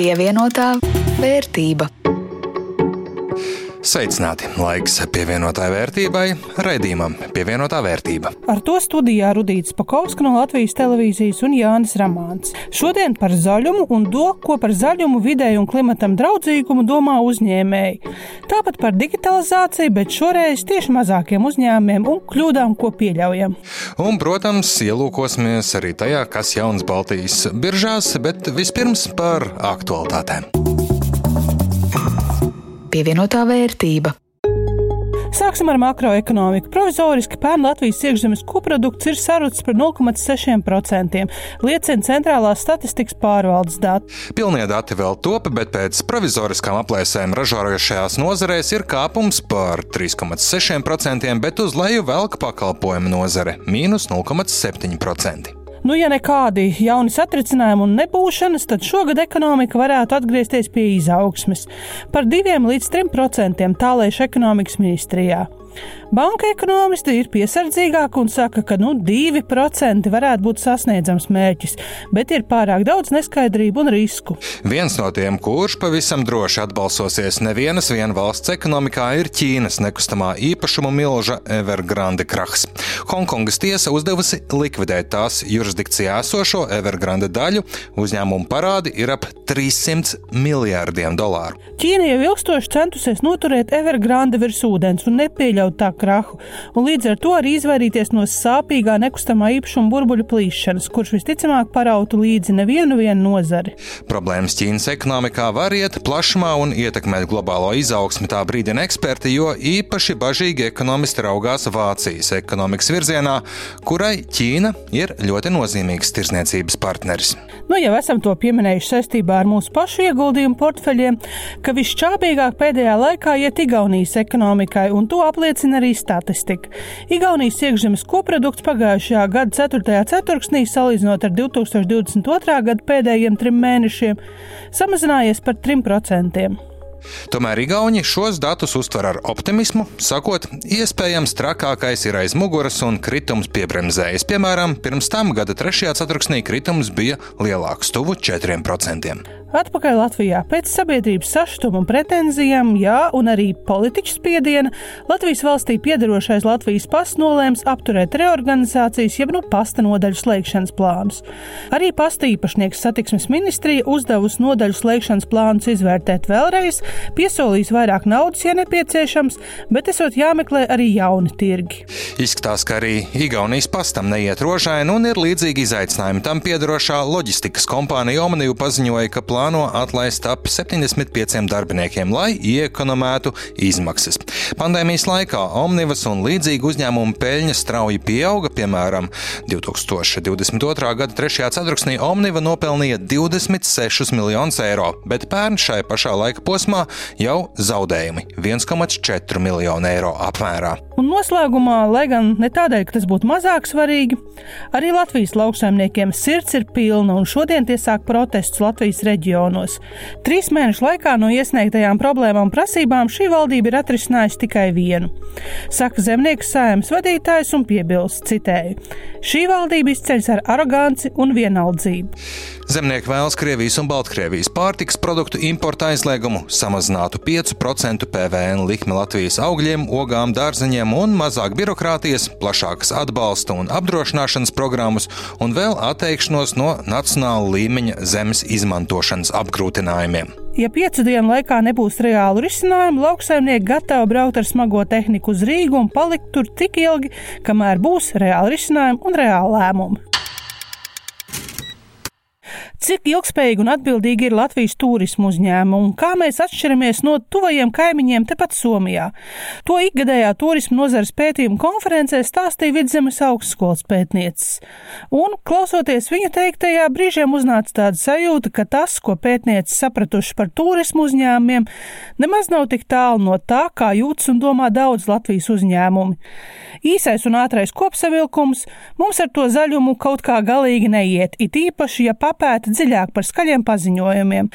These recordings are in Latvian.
Pievienotā vērtība. Sveicināti! Laiks pievienotāji vērtībai, raidījumam pievienotā vērtība. Ar to studijā Rudīts Pakausks no Latvijas televīzijas un Jānis Ramāns. Šodien par zaļumu un to, ko par zaļumu, videi un klimatam draudzīgumu domā uzņēmēji. Tāpat par digitalizāciju, bet šoreiz tieši mazākiem uzņēmumiem un kļūdām, ko pieļaujam. Un, protams, ielūkosimies arī tajā, kas jauns Baltijas biržās, bet vispirms par aktualitātēm pievienotā vērtība. Sāksim ar makroekonomiku. Provizoriski pērn Latvijas iekšzemes koprodukts ir sarucis par 0,6%, liecina centrālās statistikas pārvaldes dati. Pilnie dati vēl top, bet pēc provizoriskām aplēsēm ražojošajās nozarēs ir kāpums par 3,6%, bet uz leju velk pakalpojumu nozare - mīnus 0,7%. Nu, ja nekādi jauni satricinājumi un nebūšanas, tad šogad ekonomika varētu atgriezties pie izaugsmes par 2 līdz 3 procentiem tālēļ ekonomikas ministrijā. Banka ekonomisti ir piesardzīgāki un saka, ka nu, 2% varētu būt sasniedzams mērķis, bet ir pārāk daudz neskaidrību un risku. Viens no tiem, kurš pavisam droši atbalsosies nevienas vien valsts ekonomikā, ir Ķīnas nekustamā īpašuma milža Evergrande krahs. Hongkongas tiesa uzdevusi likvidēt tās jurisdikcijā esošo Evergrande daļu. Uzņēmumu parādi ir ap 300 miljārdiem dolāru. Ķīna jau ilgstoši centusies noturēt Evergrande virs ūdens un nepieļaut tā krahu, un līdz ar to arī izvairīties no sāpīgā nekustamā īpašuma burbuļu plīšanas, kurš visticamāk parautu līdzi nevienu nozari. Problēmas Ķīnas ekonomikā var iet plašumā un ietekmēt globālo izaugsmi, tā brīdina eksperti, jo īpaši bažīgi ekonomisti raugās Vācijas ekonomikas virzienā, kurai Ķīna ir ļoti nozīmīgs tirsniecības partneris. Nu, jau esam to pieminējuši saistībā ar mūsu pašu ieguldījumu portfeļiem, ka visšķāpīgāk pēdējā laikā iet Igaunijas ekonomikai, un to apliecina arī statistika. Igaunijas iekšzemes koprodukts pagājušajā gada 4. ceturksnī, salīdzinot ar 2022. gada pēdējiem trim mēnešiem, samazinājies par 3%. Tomēr Igauni šos datus uztver ar optimismu, sakot, iespējams trakākais ir aiz muguras un kritums piebremzējas. Piemēram, pirms tam gada 3. ceturksnī kritums bija lielāks, tuvu 4%. Atpakaļ Latvijā pēc sabiedrības sašutuma un pretenzijām, jā, un arī politiķu spiediena, Latvijas valstī piedarošais Latvijas pasts nolēms apturēt reorganizācijas, jeb nu pasta nodaļu slēgšanas plānus. Arī pasta īpašnieks satiksmes ministrija uzdevusi nodaļu slēgšanas plānus izvērtēt vēlreiz, piesolījis vairāk naudas, ja nepieciešams, bet esot jāmeklē arī jauni tirgi. Izskatās, ka arī Igaunijas pastam neiet rožaini un ir līdzīgi izaicinājumi. Tam piedarošā loģistikas kompānija Omniju paziņoja, ka plāns plāno atlaist ap 75 darbiniekiem, lai iekonomētu izmaksas. Pandēmijas laikā Omnivas un līdzīgi uzņēmumu peļņa strauji pieauga. Piemēram, 2022. gada 3. ceturksnī Omniva nopelnīja 26 miljonus eiro, bet pērn šai pašā laika posmā jau zaudējumi - 1,4 miljonu eiro apmērā. Un noslēgumā, lai gan ne tādēļ, ka tas būtu mazāk svarīgi, arī Latvijas lauksaimniekiem sirds ir pilna un šodien tie sāk protestus Latvijas reģionos. Trīs mēnešu laikā no iesniegtajām problēmām un prasībām šī valdība ir atrisinājusi tikai vienu. Saka zemnieku sājums vadītājs un piebilst citēju: Šī valdība izceļas ar aroganci un vienaldzību. Zemnieki vēlas Krievijas un Baltkrievijas pārtiks produktu importa aizliegumu, samazinātu 5% PVN likmi Latvijas augļiem, ogām, dārzeņiem un mazāk birokrātijas, plašākas atbalsta un apdrošināšanas programmas un vēl atteikšanos no nacionāla līmeņa zemes izmantošanas apgrūtinājumiem. Ja piecu dienu laikā nebūs reālu risinājumu, lauksaimnieki gatavi braukt ar smago tehniku uz Rīgu un palikt tur tik ilgi, kamēr būs reāli risinājumi un reāli lēmumi. Cik ilgspējīgi un atbildīgi ir Latvijas turismu uzņēmumi un kā mēs atšķiramies no tuvajiem kaimiņiem tepat Somijā? To ikgadējā turismu nozares pētījuma konferencē stāstīja Vidzemes augstskolas pētniecis. Un, klausoties viņa teiktajā, brīžiem uznāca tāda sajūta, ka tas, ko pētnieci sapratuši par turismu uzņēmumiem, nemaz nav tik tālu no tā, kā jūtas un domā daudz Latvijas uzņēmumi. Īsais un ātrais kopsavilkums mums ar to zaļumu kaut kā galīgi neiet, it īpaši, ja papēta dziļāk par skaļiem paziņojumiem.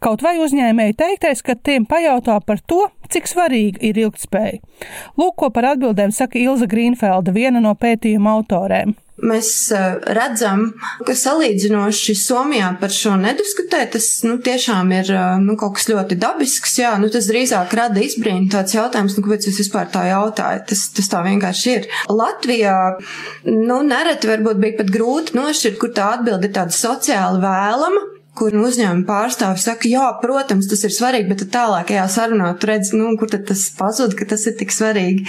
Kaut vai uzņēmēji teiktais, ka tiem pajautā par to, cik svarīga ir ilgtspēja. Lūk, ko par atbildēm saka Ilza Grīnfelda, viena no pētījuma autorēm. Mēs uh, redzam, ka salīdzinoši Somijā par šo nediskutē, tas nu, tiešām ir uh, nu, kaut kas ļoti dabisks. Jā, nu, tas drīzāk rada izbrīnu tāds jautājums, nu, kāpēc jūs vispār tā jautājat. Tas, tas tā vienkārši ir. Latvijā nu, nereti varbūt bija pat grūti nošķirt, kur tā atbilde ir tāda sociāli vēlama kur uzņēmuma pārstāvis saka, jā, protams, tas ir svarīgi, bet tālākajā sarunā tu redz, nu, kur tad tas pazūd, ka tas ir tik svarīgi.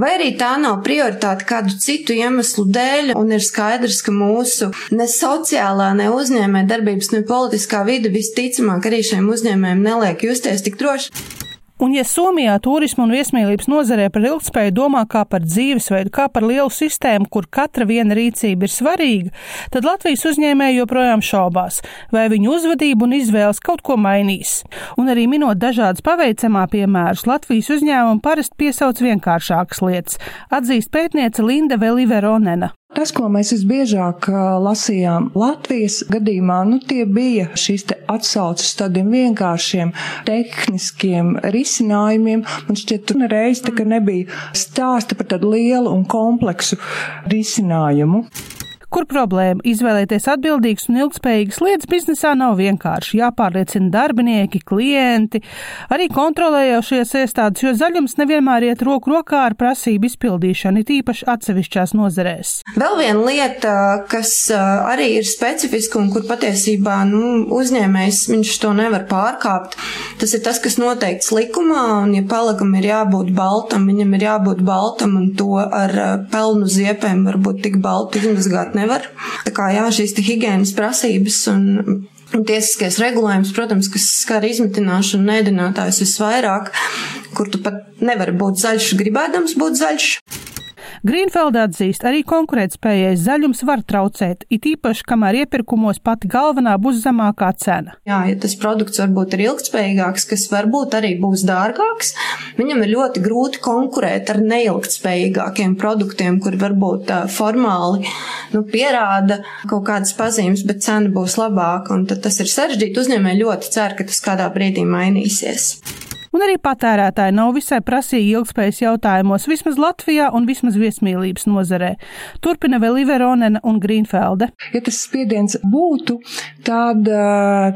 Vai arī tā nav prioritāte kādu citu iemeslu dēļ, un ir skaidrs, ka mūsu ne sociālā, ne uzņēmē darbības, ne politiskā vide visticamāk arī šiem uzņēmējiem neliek justies tik droši. Un, ja Somijā turisma un viesmīlības nozarē par ilgspēju domā kā par dzīvesveidu, kā par lielu sistēmu, kur katra viena rīcība ir svarīga, tad Latvijas uzņēmēji joprojām šaubās, vai viņu uzvedība un izvēles kaut ko mainīs. Un arī minot dažādas paveicamā piemērus, Latvijas uzņēmumi parasti piesauc vienkāršākas lietas, atzīst pētniece Linda Veliveronena. Tas, ko mēs visbiežāk lasījām Latvijas gadījumā, nu, tie bija šīs atsauces tādiem vienkāršiem tehniskiem risinājumiem. Man šķiet, tur reiz tā, nebija stāsta par tādu lielu un kompleksu risinājumu. Kur problēma? Izvēlēties atbildīgas un ilgspējīgas lietas biznesā nav vienkārši. Jāpārliecina darbinieki, klienti, arī kontrolējošies iestādes, jo zaļums nevienmēr iet roku rokā ar prasību izpildīšanu, it īpaši atsevišķās nozarēs. Vēl viena lieta, kas arī ir specifiska un kur patiesībā nu, uzņēmējs viņš to nevar pārkāpt, tas ir tas, kas noteikts likumā, un ja palagam ir jābūt baltam, viņam ir jābūt baltam, un to ar pelnu ziepēm varbūt tik baltu izmazgāt nevar nevar. Tā kā jā, šīs higienas prasības un tiesiskais regulējums, protams, kas skar izmitināšanu un ēdinātājus visvairāk, kur tu pat nevari būt zaļš, gribēdams būt zaļš. Grīnfelda atzīst, arī konkurētspējais zaļums var traucēt, it īpaši, kamēr iepirkumos pati galvenā būs zemākā cena. Jā, ja tas produkts varbūt ir ilgspējīgāks, kas varbūt arī būs dārgāks, viņam ir ļoti grūti konkurēt ar neilgtspējīgākiem produktiem, kur varbūt uh, formāli nu, pierāda kaut kādas pazīmes, bet cena būs labāka, un tad tas ir sarežģīti. Uzņēmēji ļoti cer, ka tas kādā brīdī mainīsies un arī patērētāji nav visai prasīgi ilgspējas jautājumos, vismaz Latvijā un vismaz viesmīlības nozarē. Turpina vēl Iveronena un Grīnfelde. Ja tas spiediens būtu, tad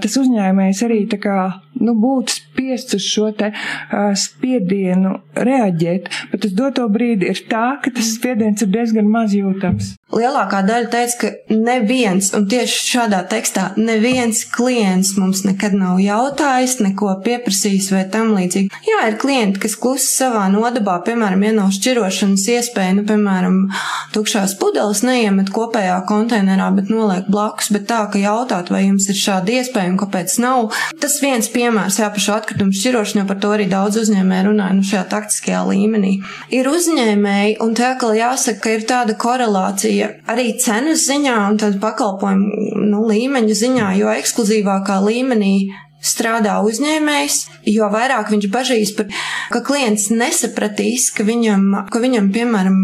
tas uzņēmējs arī tā kā nu, būtu spiests uz šo te, uh, spiedienu reaģēt, bet uz doto brīdi ir tā, ka tas spiediens ir diezgan maz jūtams. Lielākā daļa teica, ka neviens, un tieši šādā tekstā, neviens klients mums nekad nav jautājis, neko pieprasījis vai tam līdzīgi. Jā, ir klienti, kas klusi savā nodabā, piemēram, ja nav šķirošanas iespēja, nu, piemēram, tukšās pudeles neiemet kopējā konteinerā, bet noliek blakus, bet tā, ka jautāt, vai jums ir šāda iespēja un kāpēc nav, tas viens piemērs jā, par šo atkritumu šķirošanu, jo par to arī daudz uzņēmēji runāja nu, šajā taktiskajā līmenī. Ir uzņēmēji, un te atkal jāsaka, ka ir tāda korelācija arī cenas ziņā un tāda pakalpojumu nu, līmeņa ziņā, jo ekskluzīvākā līmenī strādā uzņēmējs, jo vairāk viņš bažīs par, ka klients nesapratīs, ka viņam, ka viņam, piemēram,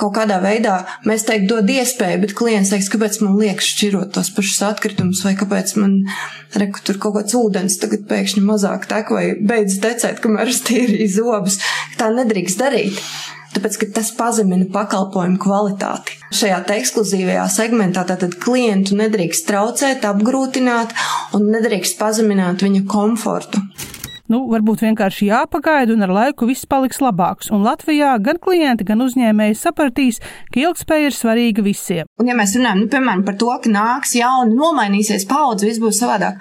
kaut kādā veidā mēs teikt dod iespēju, bet klients teiks, kāpēc man liekas šķirot tos pašus atkritumus, vai kāpēc man, reku, tur kaut kāds ūdens tagad pēkšņi mazāk tek, vai beidz tecēt, kamēr es tīrīju zobus. Tā nedrīkst darīt tāpēc ka tas pazemina pakalpojumu kvalitāti. Šajā ekskluzīvajā segmentā tātad klientu nedrīkst traucēt, apgrūtināt un nedrīkst pazemināt viņa komfortu. Nu, varbūt vienkārši jāpagaida, un ar laiku viss paliks labāks. Un Latvijā gan klienti, gan uzņēmēji sapratīs, ka ilgspēja ir svarīga visiem. Un, ja mēs runājam nu, piemēram, par to, ka nāks jauni, nomainīsies paudze, viss būs savādāk.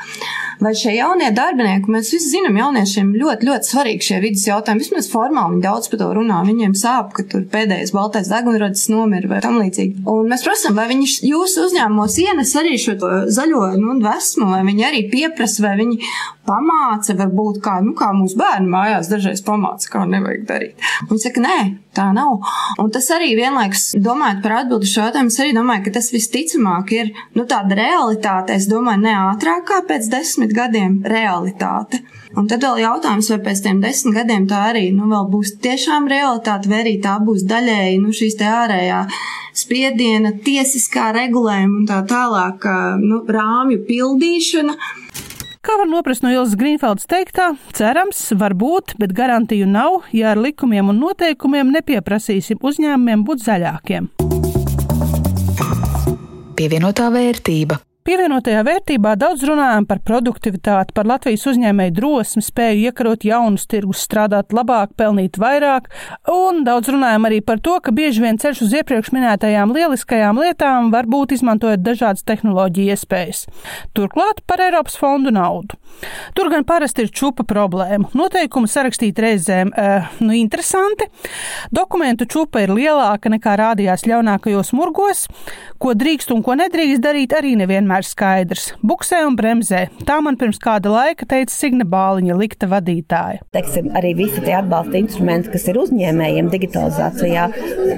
Vai šie jaunie darbinieki, mēs visi zinām, jauniešiem ļoti, ļoti svarīgi šie vidas jautājumi. Vismaz formāli viņi daudz par to runā. Viņiem sāp, ka tur pēdējais baltais degunradis nomira vai tam līdzīgi. Un mēs prasām, vai viņi jūsu uzņēmumos ienes arī šo zaļo nu, dvēsmu, vai viņi arī pieprasa, vai viņi pamāca, varbūt kā, nu, kā mūsu bērni mājās dažreiz pamāca, kā nevajag darīt. Viņi saka, nē, tā nav. Un tas arī vienlaikus, domājot par atbildi šo jautājumu, es arī domāju, ka tas visticamāk ir nu, tāda realitāte. Es domāju, ne ātrāk kā pēc desmit gadiem realitāte. Un tad vēl jautājums, vai pēc tiem desmit gadiem tā arī nu, būs tiešām realitāte, vai arī tā būs daļēji nu, šīs ārējā spiediena, tiesiskā regulējuma un tā tālāk nu, rāmju pildīšana. Kā var noprast no Ilzas Grīnfeldas teiktā, cerams, var būt, bet garantiju nav, ja ar likumiem un noteikumiem nepieprasīsim uzņēmumiem būt zaļākiem. Pievienotā vērtība. Pievienotajā vērtībā daudz runājam par produktivitāti, par Latvijas uzņēmēju drosmi, spēju iekarot jaunus tirgus, strādāt labāk, pelnīt vairāk, un daudz runājam arī par to, ka bieži vien ceļš uz iepriekš minētajām lieliskajām lietām var būt izmantojot dažādas tehnoloģiju iespējas. Turklāt par Eiropas fondu naudu. Tur gan parasti ir čupa problēma. Noteikumi sarakstīt reizēm, uh, nu, interesanti. Dokumentu čupa ir lielāka nekā rādījās ļaunākajos murgos. Ko drīkst un ko nedrīkst darīt, arī nevienmēr vienmēr skaidrs. Buksē un bremzē. Tā man pirms kāda laika teica Signe Bāliņa, likta vadītāja. Teiksim, arī visi tie atbalsta instrumenti, kas ir uzņēmējiem digitalizācijā,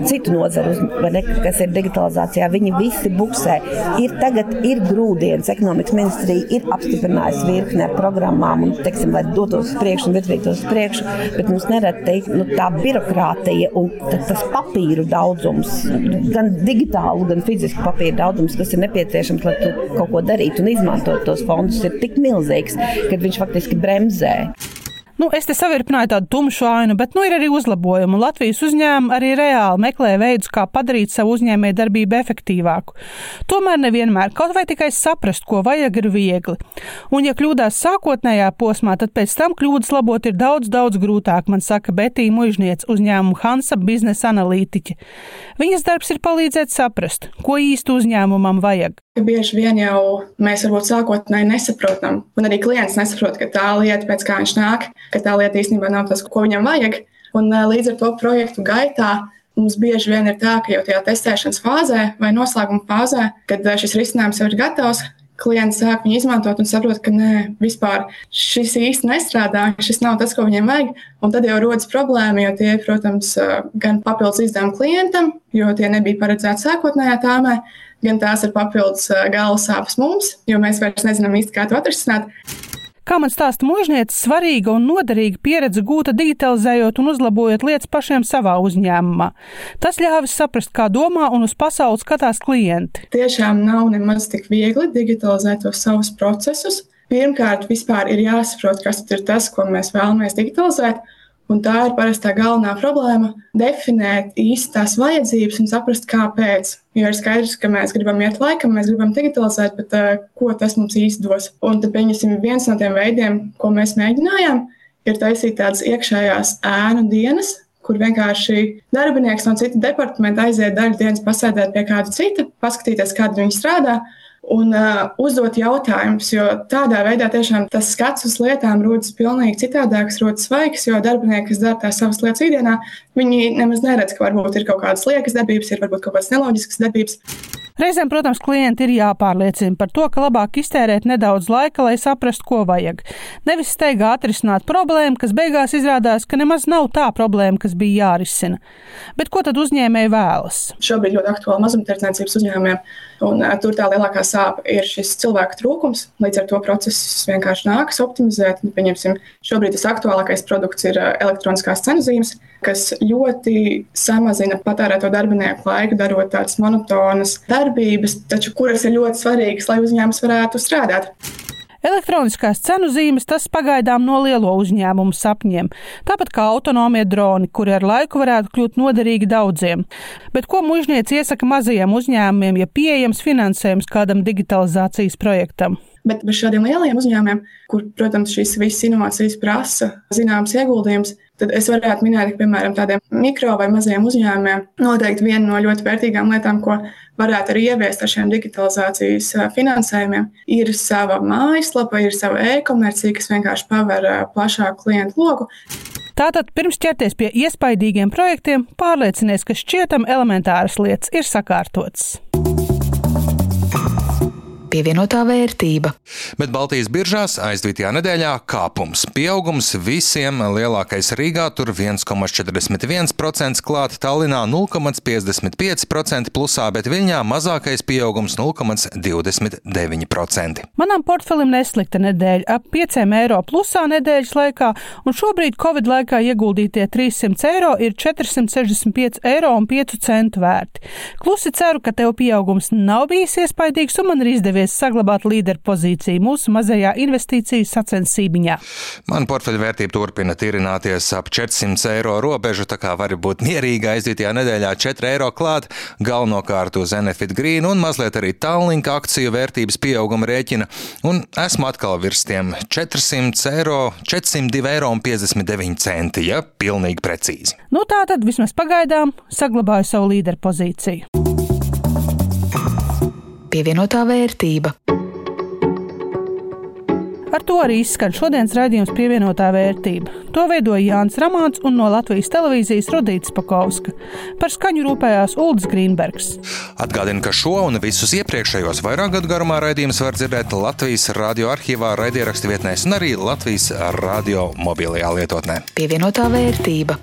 citu nozaru, ne, kas ir digitalizācijā, viņi visi buksē. Ir tagad ir grūdienas, ekonomikas ministrija ir apstiprinājusi virkni ar programmām, un, teiksim, lai dotos uz priekšu un virzītos uz priekšu, bet mums nereti nu, tā birokrātija un tas papīru daudzums, gan digitālu, gan fizisku papīru daudzums, kas ir nepieciešams, lai tu kaut ko darīt un izmantot tos fondus, ir tik milzīgs, ka viņš faktiski bremzē. Nu, es te savirpināju tādu tumšu ainu, bet nu, ir arī uzlabojumi. Latvijas uzņēmumi arī reāli meklē veidus, kā padarīt savu uzņēmēju darbību efektīvāku. Tomēr nevienmēr kaut vai tikai saprast, ko vajag, ir viegli. Un, ja kļūdās sākotnējā posmā, tad pēc tam kļūdas labot ir daudz, daudz grūtāk, man saka Betija Mužniec, uzņēmuma Hansa biznesa analītiķe. Viņas darbs ir palīdzēt saprast, ko īsti uzņēmumam vajag bieži vien jau mēs varbūt sākotnēji nesaprotam, un arī klients nesaprot, ka tā lieta, pēc kā viņš nāk, ka tā lieta īstenībā nav tas, ko viņam vajag. Un eh, līdz ar to projektu gaitā mums bieži vien ir tā, ka jau tajā testēšanas fāzē vai noslēguma fāzē, kad eh, šis risinājums jau ir gatavs, klients sāk viņu izmantot un saprot, ka nē, vispār šis īsti nestrādā, šis nav tas, ko viņiem vajag. Un tad jau rodas problēma, jo tie, protams, eh, gan papildus izdevumi klientam, jo tie nebija paredzēti sākotnējā tāmē, gan tās ir papildus galvas sāpes mums, jo mēs vairs nezinām īsti, kā to atrisināt. Kā man stāsta mūžniece, svarīga un noderīga pieredze gūta digitalizējot un uzlabojot lietas pašiem savā uzņēmumā. Tas ļāvis saprast, kā domā un uz pasauli skatās klienti. Tiešām nav nemaz tik viegli digitalizēt tos savus procesus. Pirmkārt, vispār ir jāsaprot, kas ir tas, ko mēs vēlamies digitalizēt, Un tā ir parasti tā galvenā problēma - definēt īsti tās vajadzības un saprast, kāpēc. Jo ir skaidrs, ka mēs gribam iet laikam, mēs gribam digitalizēt, bet uh, ko tas mums īsti dos? Un tad, pieņemsim, viens no tiem veidiem, ko mēs mēģinājām, ir taisīt tādas iekšējās ēnu dienas, kur vienkārši darbinieks no cita departamenta aiziet daļu dienas pasēdēt pie kāda cita, paskatīties, kāda viņi strādā un uh, uzdot jautājumus, jo tādā veidā tiešām tas skats uz lietām rodas pilnīgi citādāks, rodas svaigs, jo darbinieki, kas dara tās savas lietas ikdienā, viņi nemaz neredz, ka varbūt ir kaut kādas liekas darbības, ir varbūt kaut kādas neloģiskas darbības. Reizēm, protams, klienti ir jāpārliecina par to, ka labāk iztērēt nedaudz laika, lai saprastu, ko vajag. Nevis steigā atrisināt problēmu, kas beigās izrādās, ka nemaz nav tā problēma, kas bija jārisina. Bet ko tad uzņēmēji vēlas? Šobrīd ļoti aktuāli mazumtirdzniecības uzņēmumiem, un uh, tur tā lielākā sāpe ir šis cilvēku trūkums. Līdz ar to procesus vienkārši nākas optimizēt. Pieņemsim, šobrīd tas aktuālākais produkts ir uh, elektroniskās cenu zīmes kas ļoti samazina patērēto darbinieku laiku, darot tādas monotonas darbības, taču kuras ir ļoti svarīgas, lai uzņēmums varētu strādāt. Elektroniskās cenu zīmes tas pagaidām no lielo uzņēmumu sapņiem, tāpat kā autonomie droni, kuri ar laiku varētu kļūt noderīgi daudziem. Bet ko mužnieci iesaka mazajiem uzņēmumiem, ja pieejams finansējums kādam digitalizācijas projektam? Bet bez šādiem lieliem uzņēmumiem, kur, protams, šīs visas inovācijas prasa zināms ieguldījums, tad es varētu minēt, ka, piemēram, tādiem mikro vai maziem uzņēmumiem noteikti viena no ļoti vērtīgām lietām, ko varētu arī ieviest ar šiem digitalizācijas finansējumiem, ir sava mājaslapa, ir sava e-komercija, kas vienkārši paver plašāku klientu loku. Tātad, pirms ķerties pie iespaidīgiem projektiem, pārliecinies, ka šķietam elementāras lietas ir sakārtotas pievienotā vērtība. Bet Baltijas biržās aizdītajā nedēļā kāpums. Pieaugums visiem lielākais Rīgā tur 1,41%, klāt Tallinā 0,55% plusā, bet Viļņā mazākais pieaugums 0,29%. Manam portfelim neslikta nedēļa, ap 5 eiro plusā nedēļas laikā, un šobrīd Covid laikā ieguldītie 300 eiro ir 465 eiro un 5 centu vērti. Klusi ceru, ka tev pieaugums nav bijis iespaidīgs un man ir izdevies izdevies saglabāt līderu pozīciju mūsu mazajā investīciju sacensībiņā. Man portfeļu vērtība turpina tirināties ap 400 eiro robežu, tā kā var būt mierīga aizdītajā nedēļā 4 eiro klāt, galvenokārt uz Enefit Green un mazliet arī Tallink akciju vērtības pieauguma rēķina, un esmu atkal virs tiem 400 eiro, 402 eiro un 59 centi, ja pilnīgi precīzi. Nu tā tad vismaz pagaidām saglabāju savu līderu pozīciju. Pievienotā vērtība. Ar to arī izskan šodienas raidījums pievienotā vērtība. To veidoja Jānis Ramāns un no Latvijas televīzijas Rudīts Pakauska. Par skaņu rūpējās Ulris Grīnbergs. Atgādinu, ka šo un visus iepriekšējos vairāk gadu garumā raidījumus var dzirdēt Latvijas radio arhīvā, raidierakstu vietnēs un arī Latvijas radio mobilajā lietotnē. Pievienotā vērtība.